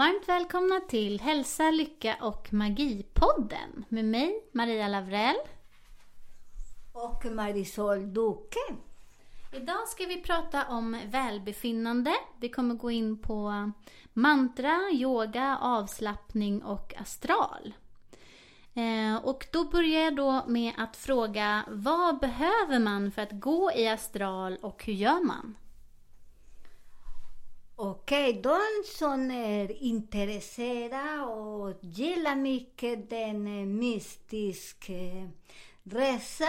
Varmt välkomna till Hälsa, Lycka och Magi-podden med mig, Maria Lavrell. Och Marisol Duque. Idag ska vi prata om välbefinnande. Vi kommer gå in på mantra, yoga, avslappning och astral. Eh, och då börjar jag då med att fråga vad behöver man för att gå i astral och hur gör man? Okej, eh, de som är intresserade och gillar mycket den mystiska resan.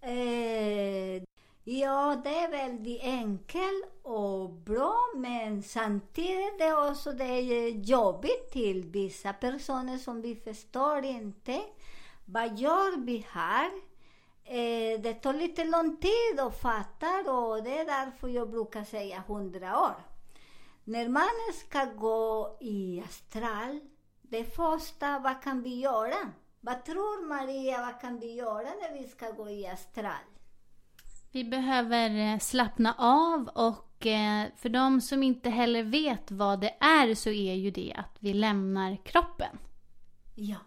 eh, resa. Ja, det är väldigt enkelt och bra, men samtidigt det också det är jobbigt till vissa personer som vi förstår inte. Vad gör vi här? Eh, det tar lite lång tid att fatta och det är därför jag brukar säga hundra år. När man ska gå i astral, det första, vad kan vi göra? Vad tror Maria, vad kan vi göra när vi ska gå i astral? Vi behöver eh, slappna av och eh, för de som inte heller vet vad det är så är ju det att vi lämnar kroppen. Ja,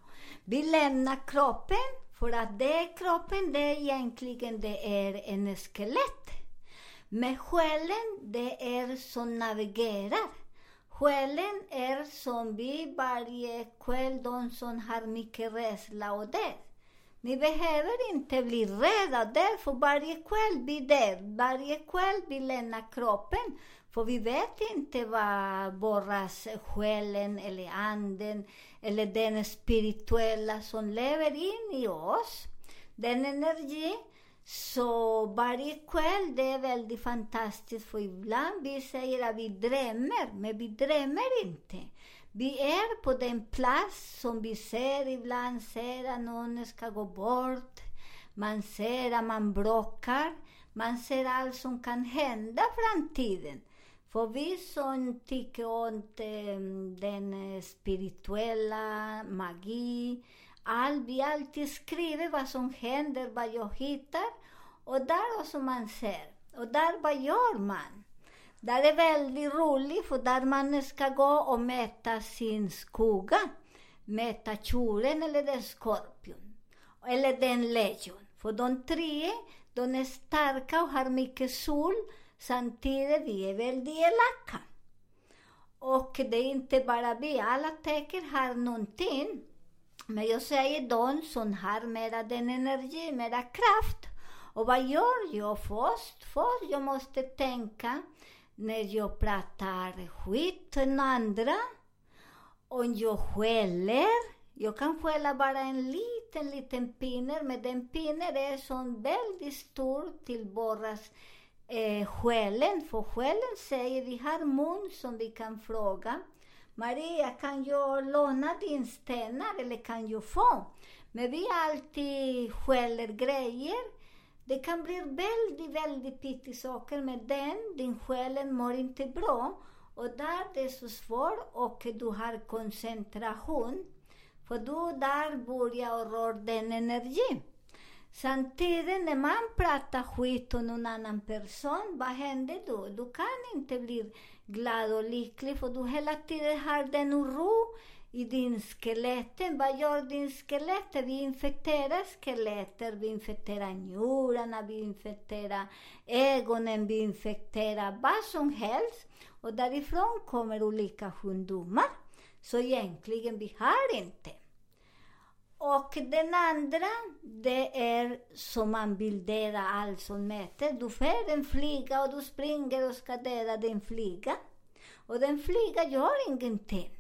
vi lämnar kroppen för att det kroppen, det är egentligen det är en skelett. Men själen, det är som navigerar. Själen är som vi varje kväll, de som har mycket rädsla och det. Ni behöver inte bli rädda därför varje kväll vi där, varje kväll vi lämnar kroppen. För vi vet inte vad borras själen eller anden eller den spirituella som lever in i oss, den energi. Så varje kväll, det är väldigt fantastiskt för ibland vi säger att vi drömmer, men vi drömmer inte. Vi är på den plats som vi ser ibland, ser att någon ska gå bort. Man ser att man bråkar. Man ser allt som kan hända i framtiden. För vi som tycker om eh, den eh, spirituella magi, allt, vi alltid skriver vad som händer, vad jag hittar. Och där också man ser. Och där, vad gör man? Där är väldigt roligt, för där man ska gå och mäta sin skugga. Mäta tjuren eller den skorpion. Eller den lejon. För de tre, de är starka och har mycket sol. Samtidigt, vi är väldigt elaka. Och det är inte bara vi, alla tecken har någonting. Men jag säger de som har mera den energi, mera kraft. Och vad gör jag först? Först jag måste tänka när jag pratar skit till andra. Om jag skäller. Jag kan skälla bara en liten, liten pinne, men den pinnen är så väldigt stor till borras eh, själen. För själen säger, vi har mun som vi kan fråga. Maria, kan jag låna din stenar eller kan jag få? Men vi alltid skäller grejer. Det kan bli väldigt, väldigt pittiga saker med den. Din själen mår inte bra. Och där det är så svårt och du har koncentration. För då där börjar röra den energin. Samtidigt när man pratar skit om någon annan person, vad händer då? Du kan inte bli glad och lycklig för du hela tiden har den oro i din skelett. Vad gör din skelett? Vi infekterar skelettet, vi infekterar njurarna, vi infekterar ögonen, vi infekterar vad som helst. Och därifrån kommer olika sjukdomar. Så egentligen, vi har inte. Och den andra, det är som man bilderar allt som mäter. Du får en flyga och du springer och ska döda den flyga. Och den flyga gör ingenting.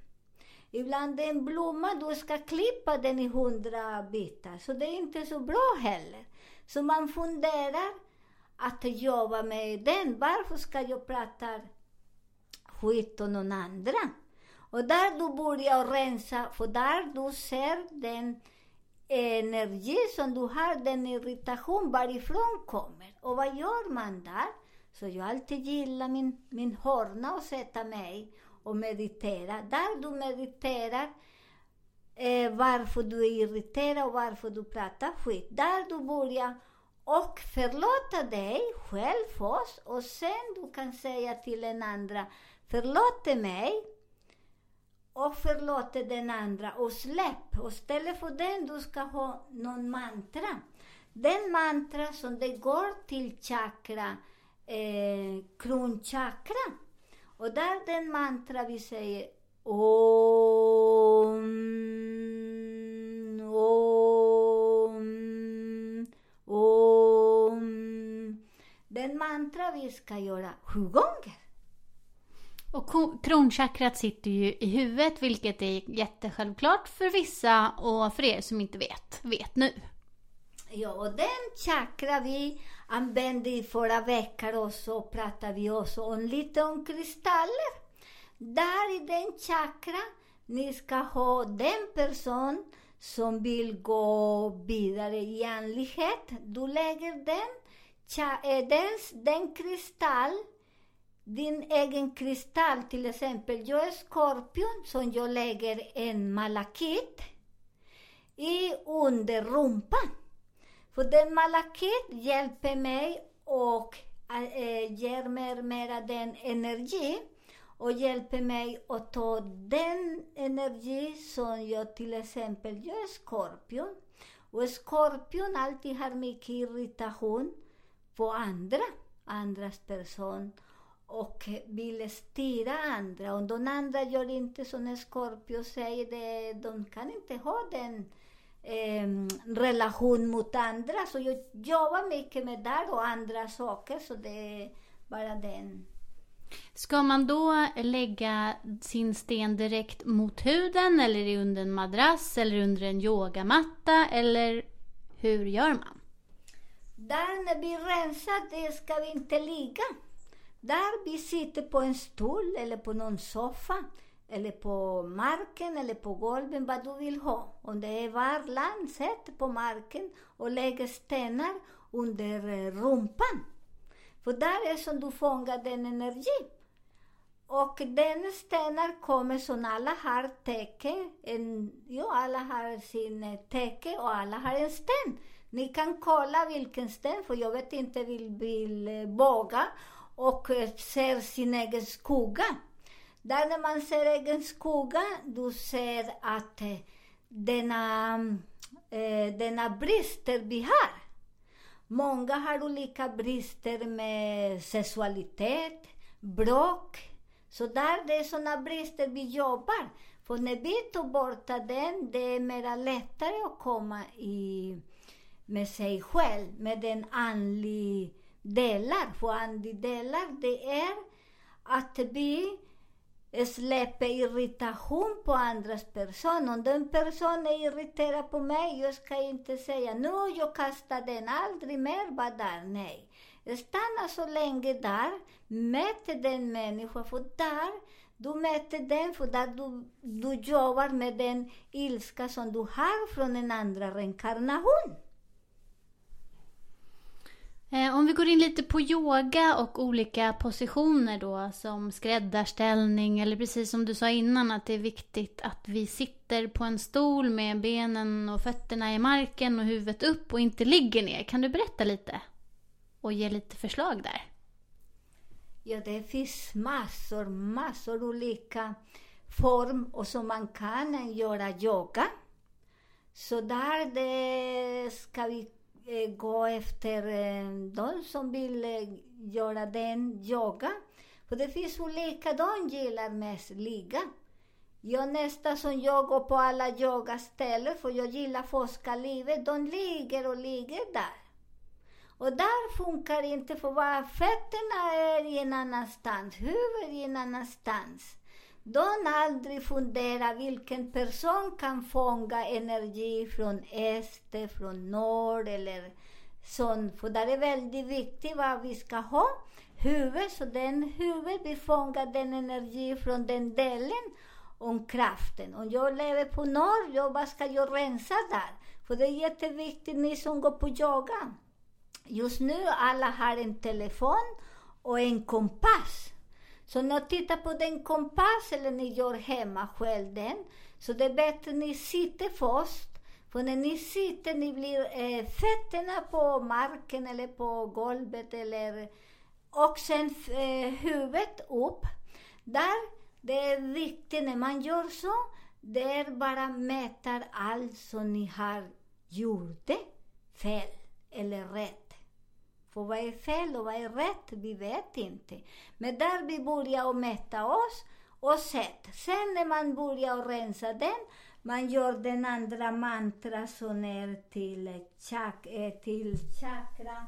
Ibland är en blomma, du ska klippa den i hundra bitar. Så det är inte så bra heller. Så man funderar att jobba med den. Varför ska jag prata skit om någon andra? Och där du börjar rensa, för där du ser den energi som du har, den irritation, varifrån kommer. Och vad gör man där? Så jag alltid gillar min, min hörna eh, och sätta mig och meditera. Där du mediterar eh, varför du är irriterad och varför du pratar skit. Där du börjar och förlåta dig själv först och sen du kan säga till en andra förlåt mig och förlåter den andra och släpp. Och istället för den du ska ha någon mantra. Den mantra som det går till chakra, eh, kronchakra. Och där den mantra vi säger Om, Om, Om. Den mantra vi ska göra sju gånger. Och kronchakrat sitter ju i huvudet, vilket är jättesjälvklart för vissa och för er som inte vet, vet nu. Ja, och den chakra vi använde i förra veckan och så pratade vi också om lite om kristaller. Där i den chakra, ni ska ha den person som vill gå vidare i andlighet. Du lägger den, eh, den, den kristall din egen kristall, till exempel. Jag är skorpion, som jag lägger en malakit i under rumpan. För den malakit hjälper mig och äh, ger mig mera den energi och hjälper mig att ta den energi som jag till exempel, jag är skorpion. Och skorpion alltid har mycket irritation på andra, andras person och vill styra andra. Och de andra gör inte som Scorpio säger, det, de kan inte ha den eh, relation mot andra. Så jag jobbar mycket med det och andra saker, så det är bara den. Ska man då lägga sin sten direkt mot huden eller under en madrass eller under en yogamatta eller hur gör man? Där när vi rensar, det ska vi inte ligga. Där vi sitter på en stol eller på någon soffa eller på marken eller på golvet, vad du vill ha. Om det är varmt land, sätt på marken och lägg stenar under eh, rumpan. För där är som du fångar den energi. Och den stenar kommer som alla har täcke, en, ja, alla har sin eh, täcke och alla har en sten. Ni kan kolla vilken sten, för jag vet inte, vill, vill eh, våga och eh, ser sin egen skugga. Där när man ser egen skugga, du ser att eh, denna, eh, denna brister vi har. Många har olika brister med sexualitet, bråk. Så där det är sådana brister vi jobbar. För när vi tar bort den, det är mera lättare att komma i, med sig själv, med den andliga delar. För andedelar, det är att vi släpper irritation på andras personer. Om den personen är irriterad på mig, jag ska inte säga nu jag kastar den, aldrig mer vara där. Nej. Stanna så länge där, möt den människan, för där du möter den, för där du, du jobbar med den ilska som du har från en andra reinkarnation. Eh, om vi går in lite på yoga och olika positioner då som skräddarställning eller precis som du sa innan att det är viktigt att vi sitter på en stol med benen och fötterna i marken och huvudet upp och inte ligger ner. Kan du berätta lite och ge lite förslag där? Ja, det finns massor, massor olika form och som man kan göra yoga. Så där det ska vi Eh, gå efter eh, de som vill eh, göra den yoga. För det finns olika, de gillar mest ligga. Jag nästan som jag går på alla yogaställen, för jag gillar forskarlivet, de ligger och ligger där. Och där funkar inte, för bara fötterna är i en annanstans, huvudet i en annanstans de aldrig funderar vilken person kan fånga energi från öster, från norr eller sånt. För det är väldigt viktigt vad vi ska ha. Huvudet, så den huvudet, vi fångar den energi från den delen om kraften. Om jag lever på norr, jag, vad ska jag rensa där? För det är jätteviktigt, ni som går på yoga. Just nu alla har en telefon och en kompass. Så när ni tittar på den kompass, eller ni gör hemma själv den, så det är bättre att ni sitter först. För när ni sitter, ni blir eh, fötterna på marken eller på golvet eller och sen eh, huvudet upp. Där, det är viktigt när man gör så, det är bara mäter allt som ni har gjort fel eller rätt. För vad är fel och vad är rätt, vi vet inte. Men där vi börjar mäta oss och sätt. Sen när man börjar rensa den, man gör den andra mantra som är till, chak eh, till chakra.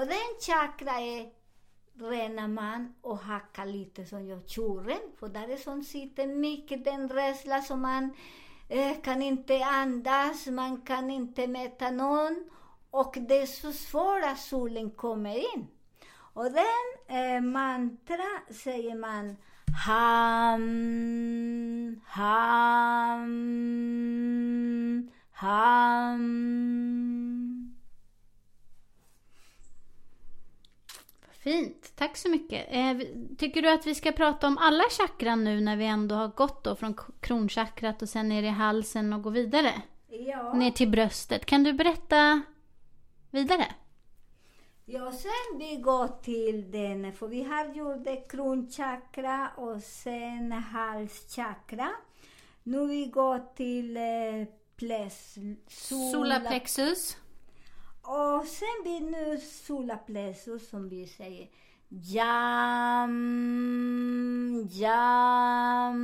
Och den chakra är rena man och hacka lite som gör tjuren. För där är som sitter mycket den rädsla som man eh, kan inte andas, man kan inte mäta någon. Och det är så svårt att solen kommer in. Och den eh, mantra säger man Ham, ham, ham. Fint, tack så mycket. Eh, tycker du att vi ska prata om alla chakran nu när vi ändå har gått då från kronchakrat och sen ner i halsen och gå vidare? Ja. Ner till bröstet. Kan du berätta vidare? Ja, sen vi går till den, för vi har gjort kronchakra och sen halschakra. Nu vi går till eh, ples, Solarplexus. Och sen vi nu solarplexus som vi säger. Jam, jam,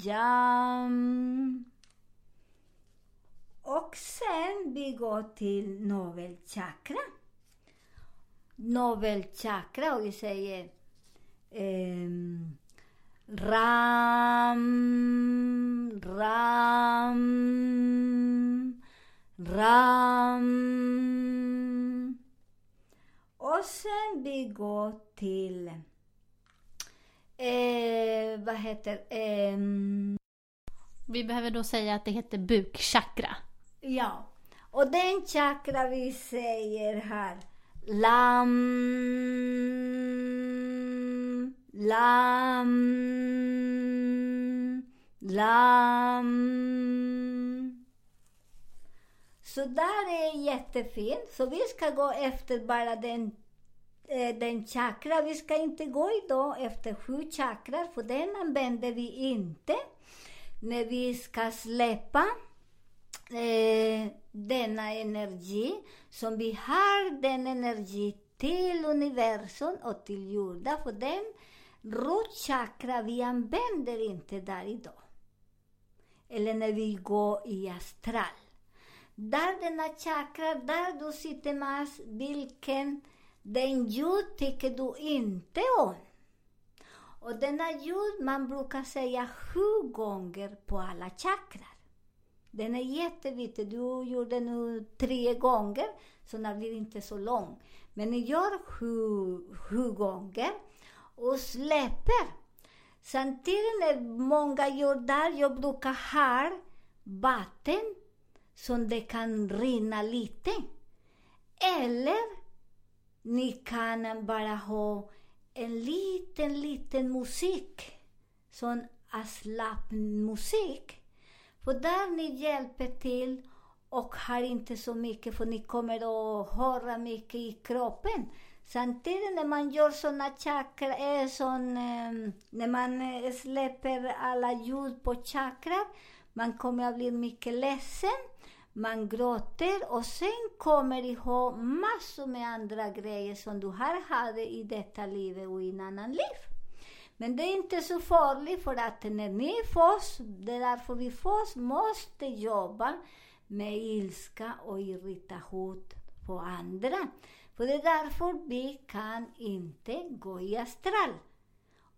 jam. Och sen vi går till navelchakra. Navelchakra och vi säger ehm, Ram, Ram, Ram. Och sen vi går till, eh, vad heter, ehm, Vi behöver då säga att det heter bukchakra. Ja, och den chakra vi säger här, lam, lam, lam. Så där är jättefint. Så vi ska gå efter bara den, eh, den chakra. Vi ska inte gå idag efter sju chakrar, för den använder vi inte när vi ska släppa eh, denna energi, som vi har den energi till universum och till jorden, för den rotchakra vi använder inte där idag. Eller när vi går i astral. Där denna chakra, där du sitter med vilken den ljud tycker du inte om. Och denna ljud, man brukar säga sju gånger på alla chakrar. Den är jätteviktig. Du gjorde nu tre gånger, så den blir inte så lång. Men ni gör sju, sju gånger och släpper. Samtidigt när många gör där, jag brukar ha vatten som det kan rinna lite. Eller ni kan bara ha en liten, liten musik. Sån aslap-musik. För där ni hjälper till och har inte så mycket, för ni kommer att höra mycket i kroppen. Samtidigt när man gör såna chakra, eh, sån, eh, när man eh, släpper alla ljud på chakra, man kommer att bli mycket ledsen, man gråter och sen kommer du ha massor med andra grejer som du har haft i detta livet och i en annan liv. Men det är inte så farligt för att när ni föds, det är därför vi föds, måste jobba med ilska och irritation på andra. För det är därför vi kan inte gå i astral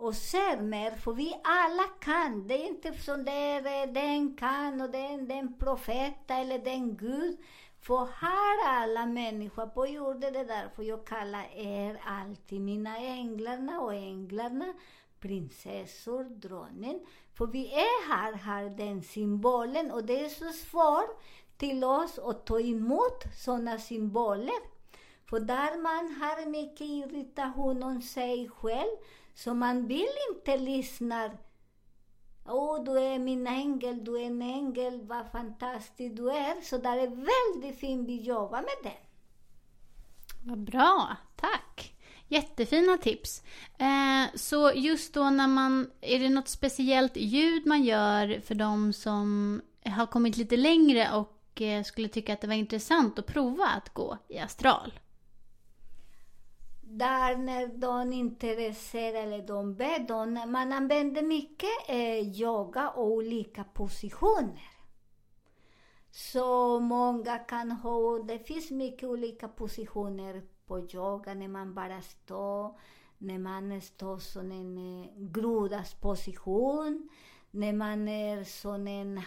och ser mer, för vi alla kan. Det är inte som det är eh, den kan och den, den profeta eller den Gud. För här alla människor på jorden, det är därför jag kallar er alltid mina änglarna och änglarna, prinsessor, dronen. För vi är här, har den symbolen och det är så svårt till oss att ta emot sådana symboler. För där man har mycket irritation om sig själv, så man vill inte lyssna. Åh, oh, du är min ängel, du är en ängel, vad fantastisk du är. Så det är väldigt fint vi jobbar med det. Vad bra, tack. Jättefina tips. Eh, så just då när man, är det något speciellt ljud man gör för de som har kommit lite längre och eh, skulle tycka att det var intressant att prova att gå i astral? Där när de intresserar eller de ber, de, man använder mycket eh, yoga och olika positioner. Så många kan ha, det finns mycket olika positioner på yoga, när man bara står, när man står som en eh, grodas position, när man är som en,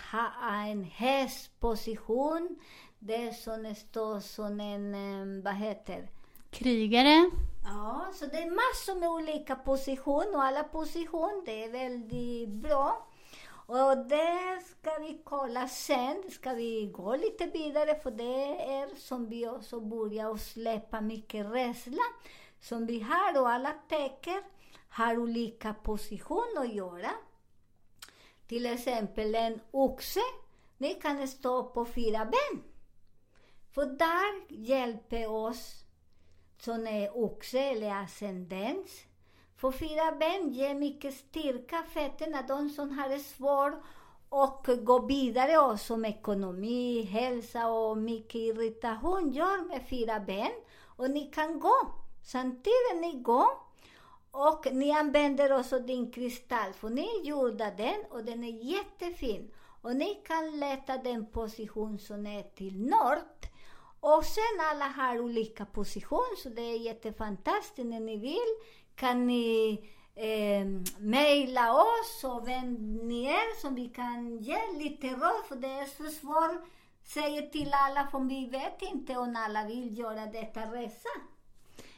en hästposition, det är som står som en, eh, vad heter Krigare. Ja, så det är massor med olika positioner och alla positioner, det är väldigt bra. Och det ska vi kolla sen, ska vi gå lite vidare för det är som vi också börjar släppa mycket rädsla som vi har och alla tecken har olika positioner att göra. Till exempel en oxe, ni kan stå på fyra ben. För där hjälper oss som är oxe eller ascendens. För fyra ben ger mycket styrka fötterna, de som har det svårt och gå vidare och som ekonomi, hälsa och mycket irritation gör med fyra ben. Och ni kan gå samtidigt ni går. Och ni använder också din kristall, för ni gjorde den och den är jättefin. Och ni kan leta den position som är till norr och sen alla har olika position, så det är jättefantastiskt. När ni vill kan ni eh, mejla oss och vem ni är, så vi kan ge lite råd, för det är så svårt säga till alla, för vi vet inte om alla vill göra detta resa.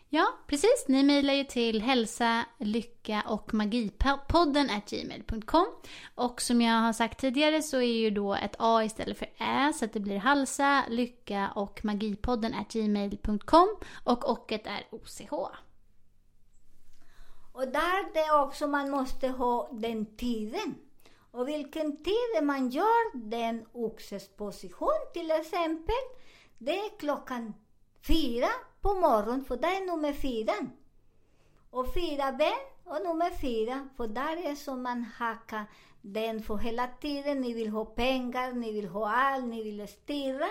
Ja, precis. Ni mejlar ju till hälsa, lycka och magipodden gmail.com. Och som jag har sagt tidigare så är ju då ett A istället för Ä så att det blir halsa, lycka och magipodden gmail.com. Och ocket är OCH. Och där det också man måste ha den tiden. Och vilken tid man gör den oxes position till exempel, det är klockan fyra på morgonen, för det är nummer fyra. Och fyra ben och nummer fyra, för där är som man hackar den för hela tiden. Ni vill ha pengar, ni vill ha allt, ni vill styra.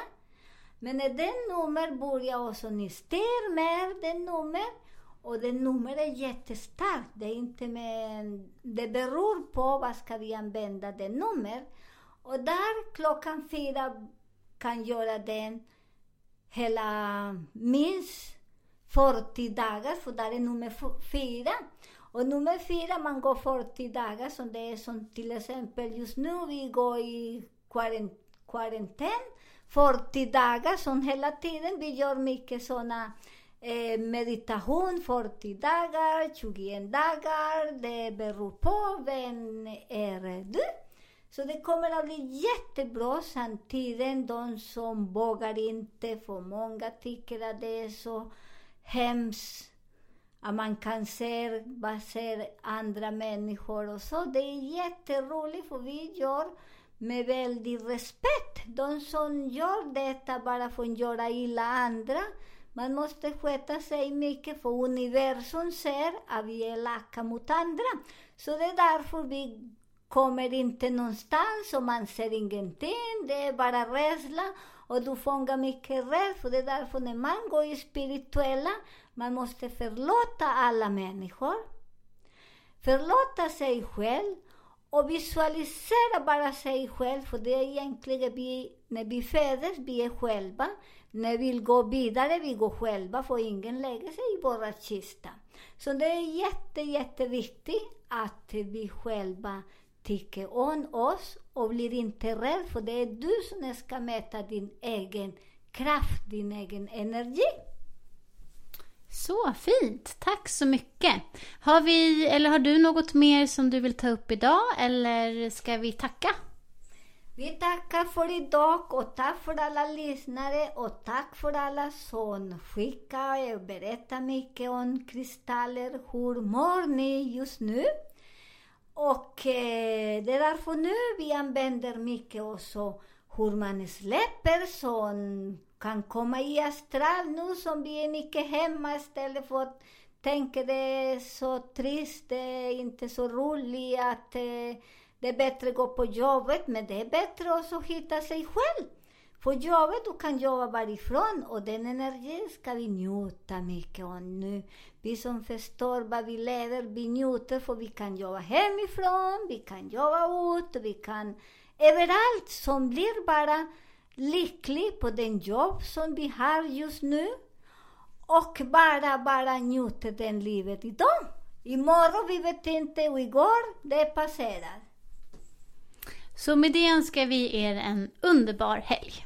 Men när den nummer börjar också, ni styr mer den nummer. Och den nummer är jättestarkt. Det, är inte med, det beror på vad ska vi använda den nummer. Och där klockan fyra kan göra den hela minst 40 dagar, för där är nummer fyra. Och nummer fyra, man går 40 dagar, som det är som till exempel just nu, vi går i karantän, 40 dagar, som hela tiden, vi gör mycket sådana eh, meditation, 40 dagar, 21 dagar, det beror på vem är du. Så det kommer att bli jättebra samtidigt. De som vågar inte, för många tycker att det är så hemskt. Att man kan se vad ser andra människor och så. Det är jätteroligt för vi gör med väldig respekt. De som gör detta bara för att göra illa andra. Man måste sköta sig mycket för universum ser att vi är elaka mot andra. Så det är därför vi kommer inte någonstans och man ser ingenting. Det är bara rädsla och du fångar mycket rädsla. För det är därför när man går i spirituella, man måste förlåta alla människor. Förlåta sig själv och visualisera bara sig själv, för det är egentligen vi, när vi föds, vi är själva. När vi vill gå vidare, vi går själva, för ingen lägger sig i våra kista. Så det är jätte, jätteviktigt att vi själva tycker om oss och blir inte rädd, för det är du som ska mäta din egen kraft, din egen energi. Så fint! Tack så mycket! Har, vi, eller har du något mer som du vill ta upp idag eller ska vi tacka? Vi tackar för idag och tack för alla lyssnare och tack för alla som skickar och berättar mycket om kristaller. Hur mår ni just nu? Och eh, det är därför nu vi använder mycket också hur man släpper som kan komma i astral nu som vi är mycket hemma istället för att tänka det är så trist, det är inte så roligt att eh, det är bättre att gå på jobbet, men det är bättre också att hitta sig själv. På jobbet du kan jobba varifrån och den energin ska vi njuta mycket av nu. Vi som förstår vad vi lever, vi njuter för vi kan jobba hemifrån, vi kan jobba ut, vi kan överallt som blir bara lycklig på den jobb som vi har just nu och bara, bara njuter den livet idag. Imorgon, vi vet inte, och igår, det passerar. Så med det önskar vi er en underbar helg.